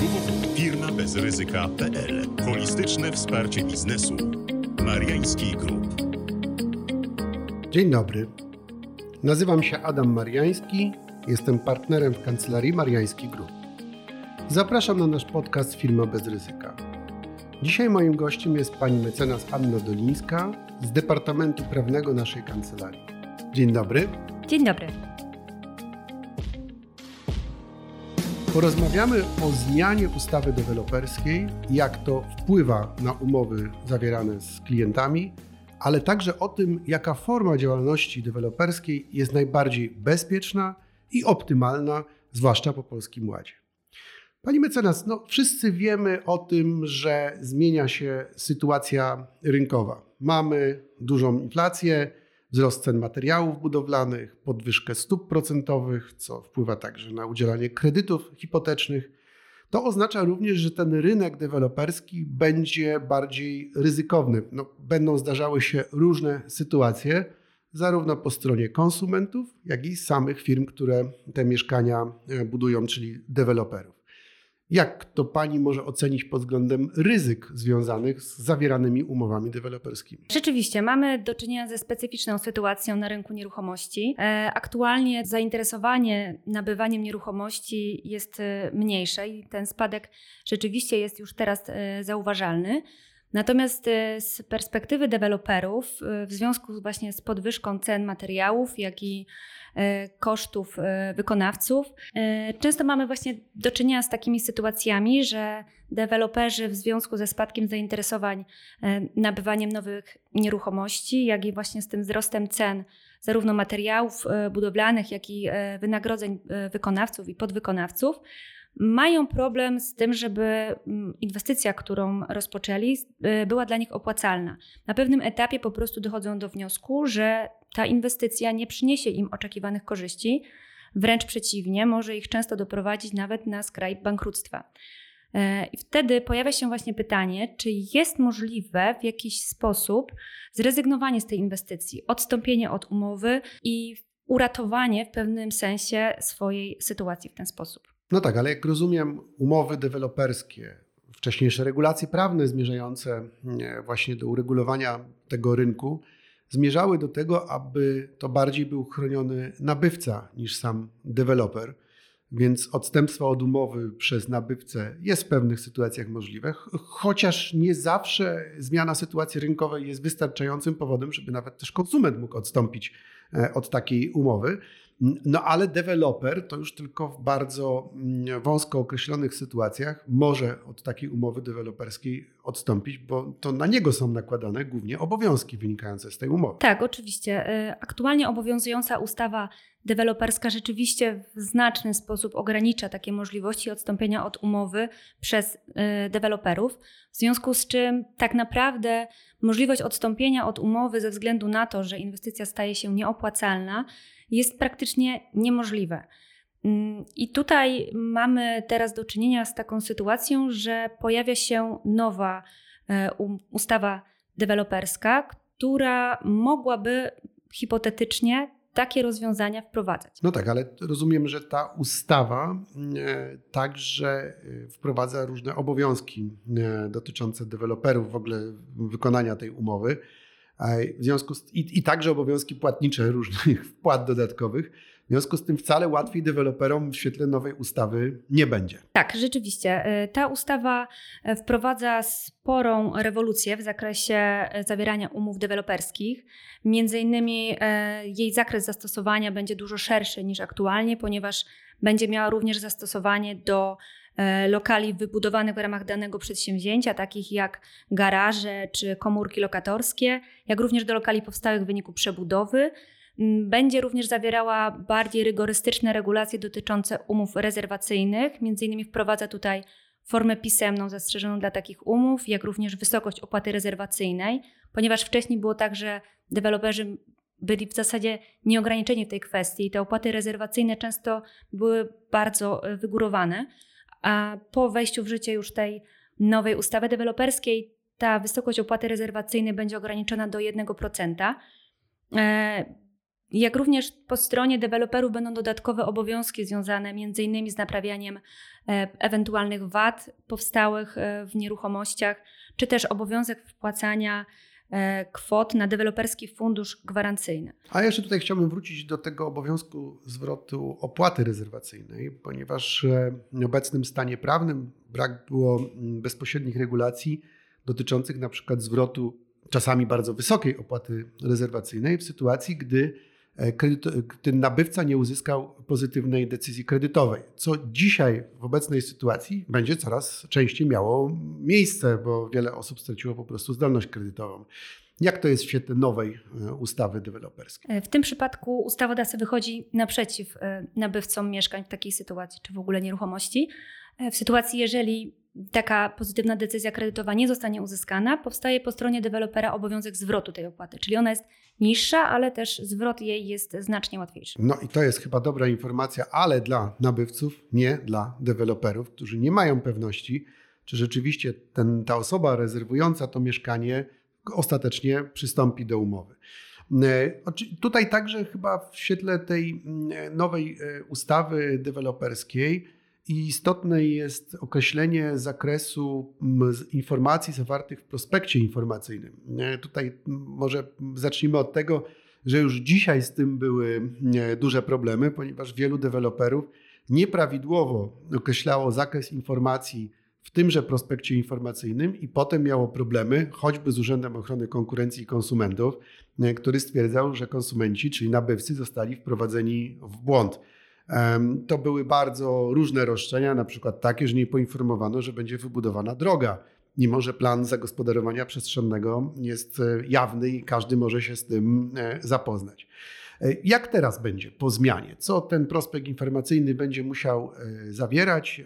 www.firmabezryzyka.pl Holistyczne wsparcie biznesu. Mariański Group. Dzień dobry. Nazywam się Adam Mariański. Jestem partnerem w kancelarii Mariański Group. Zapraszam na nasz podcast Firma bez ryzyka. Dzisiaj moim gościem jest pani mecenas Anna Dolińska z Departamentu Prawnego naszej kancelarii. Dzień dobry. Dzień dobry. Porozmawiamy o zmianie ustawy deweloperskiej, jak to wpływa na umowy zawierane z klientami, ale także o tym, jaka forma działalności deweloperskiej jest najbardziej bezpieczna i optymalna, zwłaszcza po Polskim Ładzie. Pani mecenas, no wszyscy wiemy o tym, że zmienia się sytuacja rynkowa. Mamy dużą inflację, wzrost cen materiałów budowlanych, podwyżkę stóp procentowych, co wpływa także na udzielanie kredytów hipotecznych. To oznacza również, że ten rynek deweloperski będzie bardziej ryzykowny. No, będą zdarzały się różne sytuacje, zarówno po stronie konsumentów, jak i samych firm, które te mieszkania e, budują, czyli deweloperów. Jak to pani może ocenić pod względem ryzyk związanych z zawieranymi umowami deweloperskimi? Rzeczywiście, mamy do czynienia ze specyficzną sytuacją na rynku nieruchomości. E, aktualnie zainteresowanie nabywaniem nieruchomości jest e, mniejsze i ten spadek rzeczywiście jest już teraz e, zauważalny. Natomiast z perspektywy deweloperów, w związku właśnie z podwyżką cen materiałów, jak i E, kosztów wykonawców. Często mamy właśnie do czynienia z takimi sytuacjami, że deweloperzy w związku ze spadkiem zainteresowań nabywaniem nowych nieruchomości, jak i właśnie z tym wzrostem cen zarówno materiałów budowlanych, jak i wynagrodzeń wykonawców i podwykonawców, mają problem z tym, żeby mm, inwestycja, którą rozpoczęli, była dla nich opłacalna. Na pewnym etapie po prostu dochodzą do wniosku, że ta inwestycja nie przyniesie im oczekiwanych korzyści, wręcz przeciwnie, może ich często doprowadzić nawet na skraj bankructwa. E, I wtedy pojawia się właśnie pytanie, czy jest możliwe w jakiś sposób zrezygnowanie z tej inwestycji, odstąpienie od umowy i uratowanie w pewnym sensie swojej sytuacji w ten sposób. No tak, ale jak rozumiem, umowy deweloperskie, wcześniejsze regulacje prawne zmierzające właśnie do uregulowania tego rynku, zmierzały do tego, aby to bardziej był chroniony nabywca niż sam deweloper. Więc odstępstwo od umowy przez nabywcę jest w pewnych sytuacjach możliwe, chociaż nie zawsze zmiana sytuacji rynkowej jest wystarczającym powodem, żeby nawet też konsument mógł odstąpić e, od takiej umowy. No ale deweloper to już tylko w bardzo mm, wąsko określonych sytuacjach może od takiej umowy deweloperskiej odstąpić, bo to na niego są nakładane głównie obowiązki wynikające z tej umowy. Tak, oczywiście. E, aktualnie obowiązująca ustawa deweloperska rzeczywiście w znaczny sposób ogranicza takie możliwości odstąpienia od umowy przez e, deweloperów, w związku z czym tak naprawdę możliwość odstąpienia od umowy ze względu na to, że inwestycja staje się nieopłacalna, jest praktycznie niemożliwe. Mm, I tutaj mamy teraz do czynienia z taką sytuacją, że pojawia się nowa e, ustawa deweloperska, która mogłaby hipotetycznie takie rozwiązania wprowadzać. No tak, ale rozumiem, że ta ustawa e, także e, wprowadza różne obowiązki dotyczące deweloperów w ogóle wykonania tej umowy. W związku z, i, I także obowiązki płatnicze różnych wpłat dodatkowych. W związku z tym wcale łatwiej deweloperom w świetle nowej ustawy nie będzie. Tak, rzeczywiście. E, ta ustawa e, wprowadza sporą rewolucję w zakresie e, zawierania umów deweloperskich. Między innymi jej zakres zastosowania będzie dużo szerszy niż aktualnie, ponieważ będzie miała również zastosowanie do lokali wybudowanych w ramach danego przedsięwzięcia, takich jak garaże czy komórki lokatorskie, jak również do lokali powstałych w wyniku przebudowy. Mm, będzie również zawierała bardziej rygorystyczne regulacje dotyczące umów rezerwacyjnych, między innymi wprowadza tutaj formę pisemną zastrzeżoną dla takich umów, jak również wysokość opłaty rezerwacyjnej, ponieważ wcześniej było tak, że deweloperzy byli w zasadzie nieograniczeni w tej kwestii. Te opłaty rezerwacyjne często były bardzo e, wygórowane a po wejściu w życie już tej nowej ustawy deweloperskiej ta wysokość opłaty rezerwacyjnej będzie ograniczona do 1%. E, Jak również po stronie deweloperów będą dodatkowe obowiązki związane m.in. z naprawianiem e, ewentualnych wad powstałych e, w nieruchomościach, czy też obowiązek wpłacania kwot na deweloperski fundusz gwarancyjny. A jeszcze tutaj chciałbym wrócić do tego obowiązku zwrotu opłaty rezerwacyjnej, ponieważ w obecnym stanie prawnym brak było mm, bezpośrednich regulacji dotyczących na przykład zwrotu czasami bardzo wysokiej opłaty rezerwacyjnej w sytuacji, gdy E, ten nabywca nie uzyskał pozytywnej decyzji kredytowej, co dzisiaj w obecnej sytuacji będzie coraz częściej miało miejsce, bo wiele osób straciło po prostu zdolność kredytową. Jak to jest w świetle nowej e, ustawy deweloperskiej? E, w tym przypadku ustawodawca wychodzi naprzeciw nabywcom mieszkań w takiej sytuacji, czy w ogóle nieruchomości. W sytuacji, jeżeli taka pozytywna decyzja kredytowa nie zostanie uzyskana, powstaje po stronie dewelopera obowiązek zwrotu tej opłaty, czyli ona jest niższa, ale też zwrot jej jest znacznie łatwiejszy. No i to jest chyba dobra informacja, ale dla nabywców, nie dla deweloperów, którzy nie mają pewności, czy rzeczywiście ten, ta osoba rezerwująca to mieszkanie ostatecznie przystąpi do umowy. E, tutaj także chyba w świetle tej mm, nowej e, ustawy deweloperskiej i istotne jest określenie zakresu informacji zawartych w prospekcie informacyjnym. Tutaj może zacznijmy od tego, że już dzisiaj z tym były duże problemy, ponieważ wielu deweloperów nieprawidłowo określało zakres informacji w tymże prospekcie informacyjnym i potem miało problemy, choćby z Urzędem Ochrony Konkurencji i Konsumentów, który stwierdzał, że konsumenci, czyli nabywcy, zostali wprowadzeni w błąd. To były bardzo różne roszczenia, na przykład takie, że nie poinformowano, że będzie wybudowana droga, mimo że plan zagospodarowania przestrzennego jest e, jawny i każdy może się z tym e, zapoznać. E, jak teraz będzie po zmianie? Co ten prospekt informacyjny będzie musiał zawierać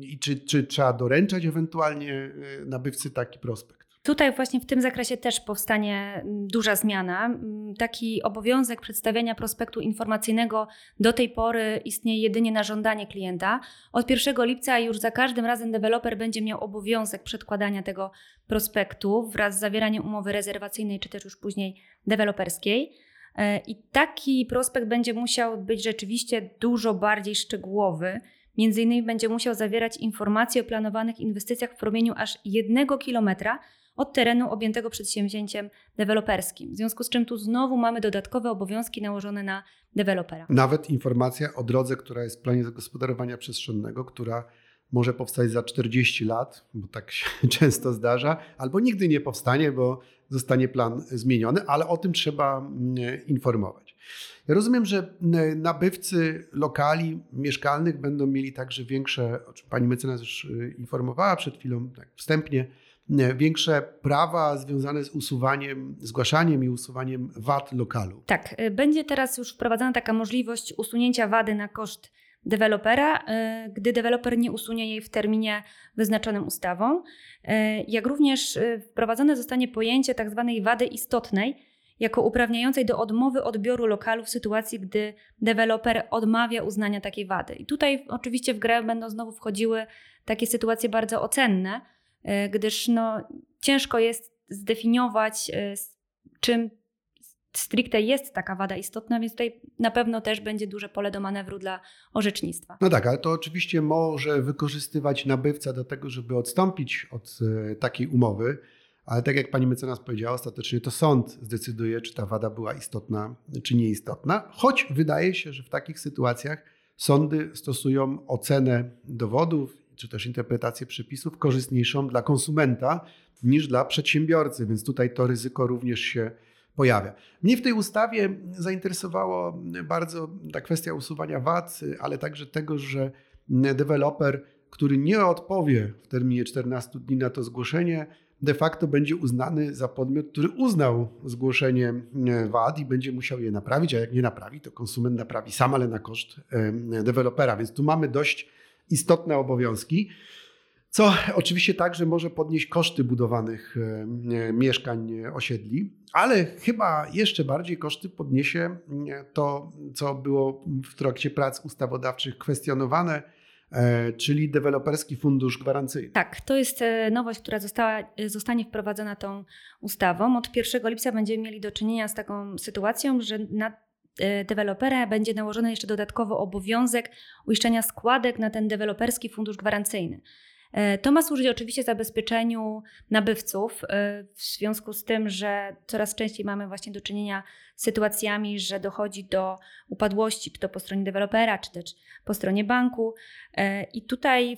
i czy, czy trzeba doręczać ewentualnie nabywcy taki prospekt? Tutaj właśnie w tym zakresie też powstanie mm, duża zmiana. Mm, taki obowiązek przedstawiania prospektu informacyjnego do tej pory istnieje jedynie na żądanie klienta. Od 1 lipca już za każdym razem deweloper będzie miał obowiązek przedkładania tego prospektu wraz z zawieraniem umowy rezerwacyjnej czy też już później deweloperskiej. E, I taki prospekt będzie musiał być rzeczywiście dużo bardziej szczegółowy. Między innymi będzie musiał zawierać informacje o planowanych inwestycjach w promieniu aż jednego kilometra od terenu objętego przedsięwzięciem deweloperskim. W związku z czym tu znowu mamy dodatkowe obowiązki nałożone na dewelopera. Nawet informacja o drodze, która jest w planie zagospodarowania przestrzennego, która może powstać za 40 lat, bo tak się często zdarza, albo nigdy nie powstanie, bo zostanie plan zmieniony, ale o tym trzeba mm, informować. Ja rozumiem, że mm, nabywcy lokali mieszkalnych będą mieli także większe, o czym pani mecenas już y, informowała przed chwilą, tak wstępnie, większe prawa związane z usuwaniem, zgłaszaniem i usuwaniem wad lokalu. Tak, y, będzie teraz już wprowadzana taka możliwość usunięcia wady na koszt dewelopera, y, gdy deweloper nie usunie jej w terminie wyznaczonym ustawą. Jak również wprowadzone zostanie pojęcie tzw. Tak wady istotnej, jako uprawniającej do odmowy odbioru lokalu w sytuacji, gdy deweloper odmawia uznania takiej wady. I tutaj oczywiście w grę będą znowu wchodziły takie sytuacje bardzo ocenne, E, gdyż no, ciężko jest zdefiniować, e, czym stricte jest taka wada istotna, więc tutaj na pewno też będzie duże pole do manewru dla orzecznictwa. No tak, ale to oczywiście może wykorzystywać nabywca do tego, żeby odstąpić od e, takiej umowy, ale tak jak pani mecenas powiedziała, ostatecznie to sąd zdecyduje, czy ta wada była istotna, czy nieistotna, choć wydaje się, że w takich sytuacjach sądy stosują ocenę dowodów czy też interpretację przepisów korzystniejszą dla konsumenta niż dla przedsiębiorcy, więc tutaj to ryzyko również się pojawia. Mnie w tej ustawie zainteresowało bardzo ta kwestia usuwania wad, ale także tego, że deweloper, który nie odpowie w terminie 14 dni na to zgłoszenie, de facto będzie uznany za podmiot, który uznał zgłoszenie wad i będzie musiał je naprawić, a jak nie naprawi, to konsument naprawi sam, ale na koszt dewelopera. Więc tu mamy dość istotne obowiązki, co oczywiście także może podnieść koszty budowanych e, mieszkań osiedli, ale chyba jeszcze bardziej koszty podniesie e, to, co było w trakcie prac ustawodawczych kwestionowane, e, czyli deweloperski fundusz gwarancyjny. Tak, to jest nowość, która została, zostanie wprowadzona tą ustawą. Od 1 lipca będziemy mieli do czynienia z taką sytuacją, że na dewelopera będzie nałożony jeszcze dodatkowo obowiązek uiszczenia składek na ten deweloperski fundusz gwarancyjny. E, to ma służyć oczywiście zabezpieczeniu nabywców, e, w związku z tym, że coraz częściej mamy właśnie do czynienia z sytuacjami, że dochodzi do upadłości, czy to po stronie dewelopera, czy też po stronie banku. E, I tutaj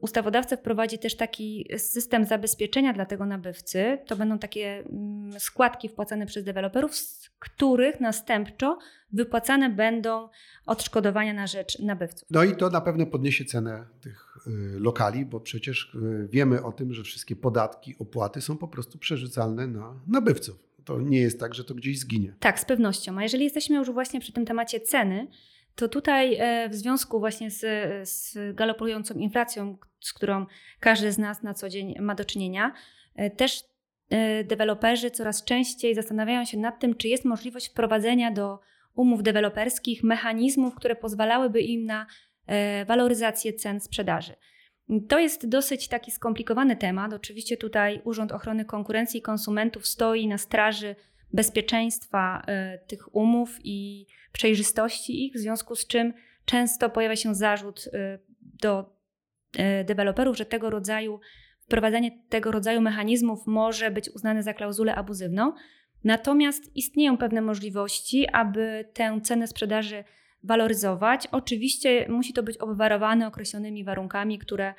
ustawodawca wprowadzi też taki system zabezpieczenia dla tego nabywcy. To będą takie mm, składki wpłacane przez deweloperów, z których następczo wypłacane będą odszkodowania na rzecz nabywców. No i to na pewno podniesie cenę tych y, lokali, bo przecież y, wiemy o tym, że wszystkie podatki, opłaty są po prostu przerzucalne na nabywców. To nie jest tak, że to gdzieś zginie. Tak, z pewnością. A jeżeli jesteśmy już właśnie przy tym temacie ceny, to tutaj e, w związku właśnie z, z galopującą inflacją, z którą każdy z nas na co dzień ma do czynienia, e, też e, deweloperzy coraz częściej zastanawiają się nad tym, czy jest możliwość wprowadzenia do umów deweloperskich mechanizmów, które pozwalałyby im na waloryzację cen sprzedaży. To jest dosyć taki skomplikowany temat. Oczywiście tutaj Urząd Ochrony Konkurencji i Konsumentów stoi na straży bezpieczeństwa tych umów i przejrzystości ich, w związku z czym często pojawia się zarzut y, do y, deweloperów, że tego rodzaju wprowadzanie tego rodzaju mechanizmów może być uznane za klauzulę abuzywną. Natomiast istnieją pewne możliwości, aby tę cenę sprzedaży waloryzować. Oczywiście musi to być obwarowane określonymi warunkami, które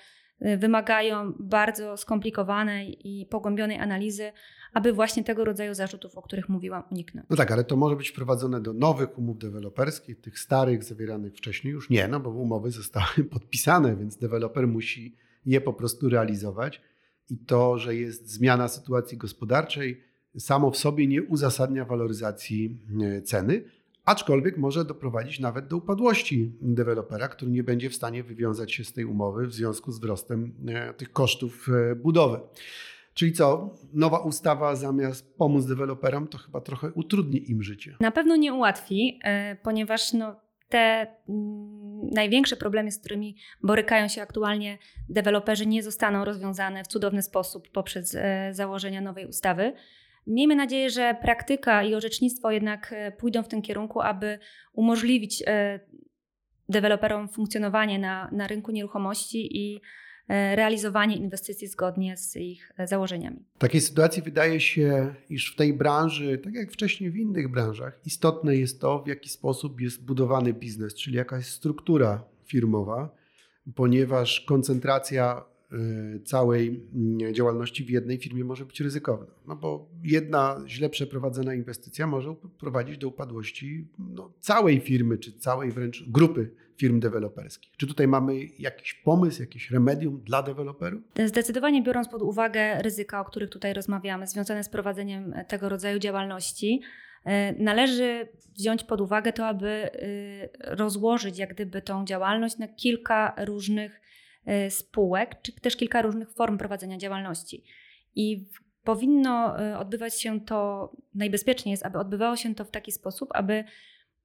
wymagają bardzo skomplikowanej i pogłębionej analizy, aby właśnie tego rodzaju zarzutów, o których mówiłam, uniknąć. No tak, ale to może być wprowadzone do nowych umów deweloperskich, tych starych, zawieranych wcześniej już nie, no bo umowy zostały podpisane, więc deweloper musi je po prostu realizować. I to, że jest zmiana sytuacji gospodarczej, samo w sobie nie uzasadnia waloryzacji e, ceny, aczkolwiek może doprowadzić nawet do upadłości dewelopera, który nie będzie w stanie wywiązać się z tej umowy w związku z wzrostem e, tych kosztów e, budowy. Czyli co, nowa ustawa zamiast pomóc deweloperom, to chyba trochę utrudni im życie. Na pewno nie ułatwi, e, ponieważ no, te mm, największe problemy, z którymi borykają się aktualnie deweloperzy, nie zostaną rozwiązane w cudowny sposób poprzez założenia nowej ustawy. Miejmy nadzieję, że praktyka i orzecznictwo jednak e, pójdą w tym kierunku, aby umożliwić deweloperom funkcjonowanie na, na rynku nieruchomości i E, realizowanie inwestycji zgodnie z ich e, założeniami. W takiej sytuacji wydaje się, iż w tej branży, tak jak wcześniej w innych branżach, istotne jest to, w jaki sposób jest budowany biznes, czyli jaka jest struktura firmowa, ponieważ koncentracja e, całej mm, działalności w jednej firmie może być ryzykowna. No bo jedna źle przeprowadzona inwestycja może prowadzić do upadłości no, całej firmy, czy całej wręcz grupy firm deweloperskich. Czy tutaj mamy jakiś pomysł, jakieś remedium dla deweloperów? Zdecydowanie biorąc pod uwagę ryzyka, o których tutaj rozmawiamy, związane z prowadzeniem tego rodzaju działalności, e, należy wziąć pod uwagę to, aby e, rozłożyć jak gdyby tą działalność na kilka różnych e, spółek, czy też kilka różnych form prowadzenia działalności. I powinno odbywać się to, najbezpieczniej jest, aby odbywało się to w taki sposób, aby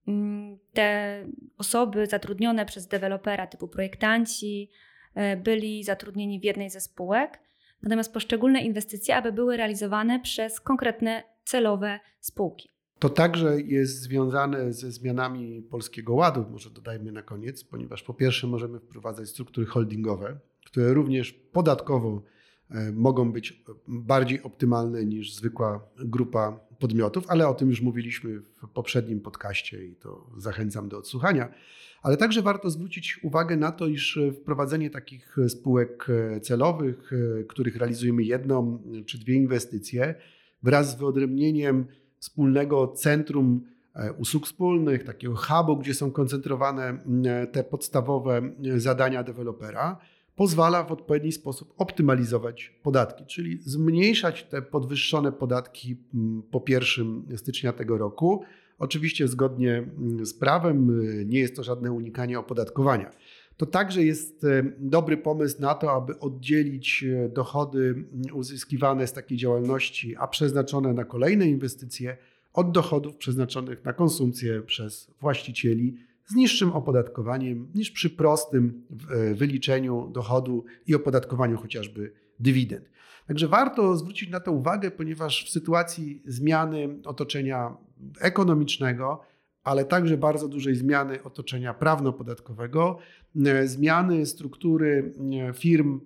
Mm, te osoby zatrudnione przez dewelopera typu projektanci e, byli zatrudnieni w jednej ze spółek, natomiast poszczególne inwestycje, aby były realizowane przez konkretne celowe spółki. To także jest związane ze zmianami Polskiego Ładu, może dodajmy na koniec, ponieważ po pierwsze możemy wprowadzać struktury holdingowe, które również podatkowo e, mogą być bardziej optymalne niż zwykła grupa podmiotów, ale o tym już mówiliśmy w poprzednim podcaście i to zachęcam do odsłuchania. Ale także warto zwrócić uwagę na to, iż wprowadzenie takich spółek celowych, których realizujemy jedną czy dwie inwestycje, wraz z wyodrębnieniem wspólnego centrum e, usług wspólnych, takiego hubu, gdzie są koncentrowane te podstawowe zadania dewelopera, pozwala w odpowiedni sposób optymalizować podatki, czyli zmniejszać te podwyższone podatki po 1 stycznia tego roku. Oczywiście zgodnie z prawem, nie jest to żadne unikanie opodatkowania. To także jest y, dobry pomysł na to, aby oddzielić y, dochody uzyskiwane z takiej działalności, a przeznaczone na kolejne inwestycje, od dochodów przeznaczonych na konsumpcję przez właścicieli z niższym opodatkowaniem niż przy prostym e, wyliczeniu dochodu i opodatkowaniu chociażby dywidend. Także warto zwrócić na to uwagę, ponieważ w sytuacji zmiany otoczenia ekonomicznego, ale także bardzo dużej zmiany otoczenia prawno-podatkowego. Zmiany struktury firm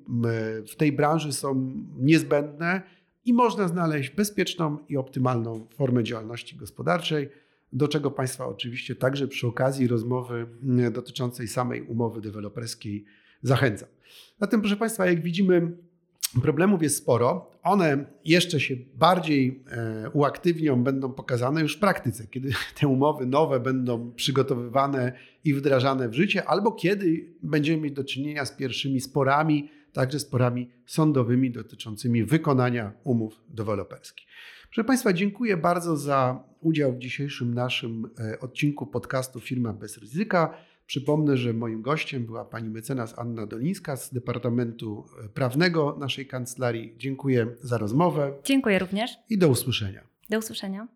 w tej branży są niezbędne i można znaleźć bezpieczną i optymalną formę działalności gospodarczej, do czego Państwa oczywiście także przy okazji rozmowy dotyczącej samej umowy deweloperskiej zachęcam. Zatem, proszę Państwa, jak widzimy, Problemów jest sporo. One jeszcze się bardziej e, uaktywnią, będą pokazane już w praktyce, kiedy te umowy nowe będą przygotowywane i wdrażane w życie, albo kiedy będziemy mieć do czynienia z pierwszymi sporami, także sporami sądowymi dotyczącymi wykonania umów deweloperskich. Proszę Państwa, dziękuję bardzo za udział w dzisiejszym naszym e, odcinku podcastu Firma bez ryzyka. Przypomnę, że moim gościem była pani mecenas Anna Dolińska z Departamentu Prawnego naszej kancelarii. Dziękuję za rozmowę. Dziękuję również. I do usłyszenia. Do usłyszenia.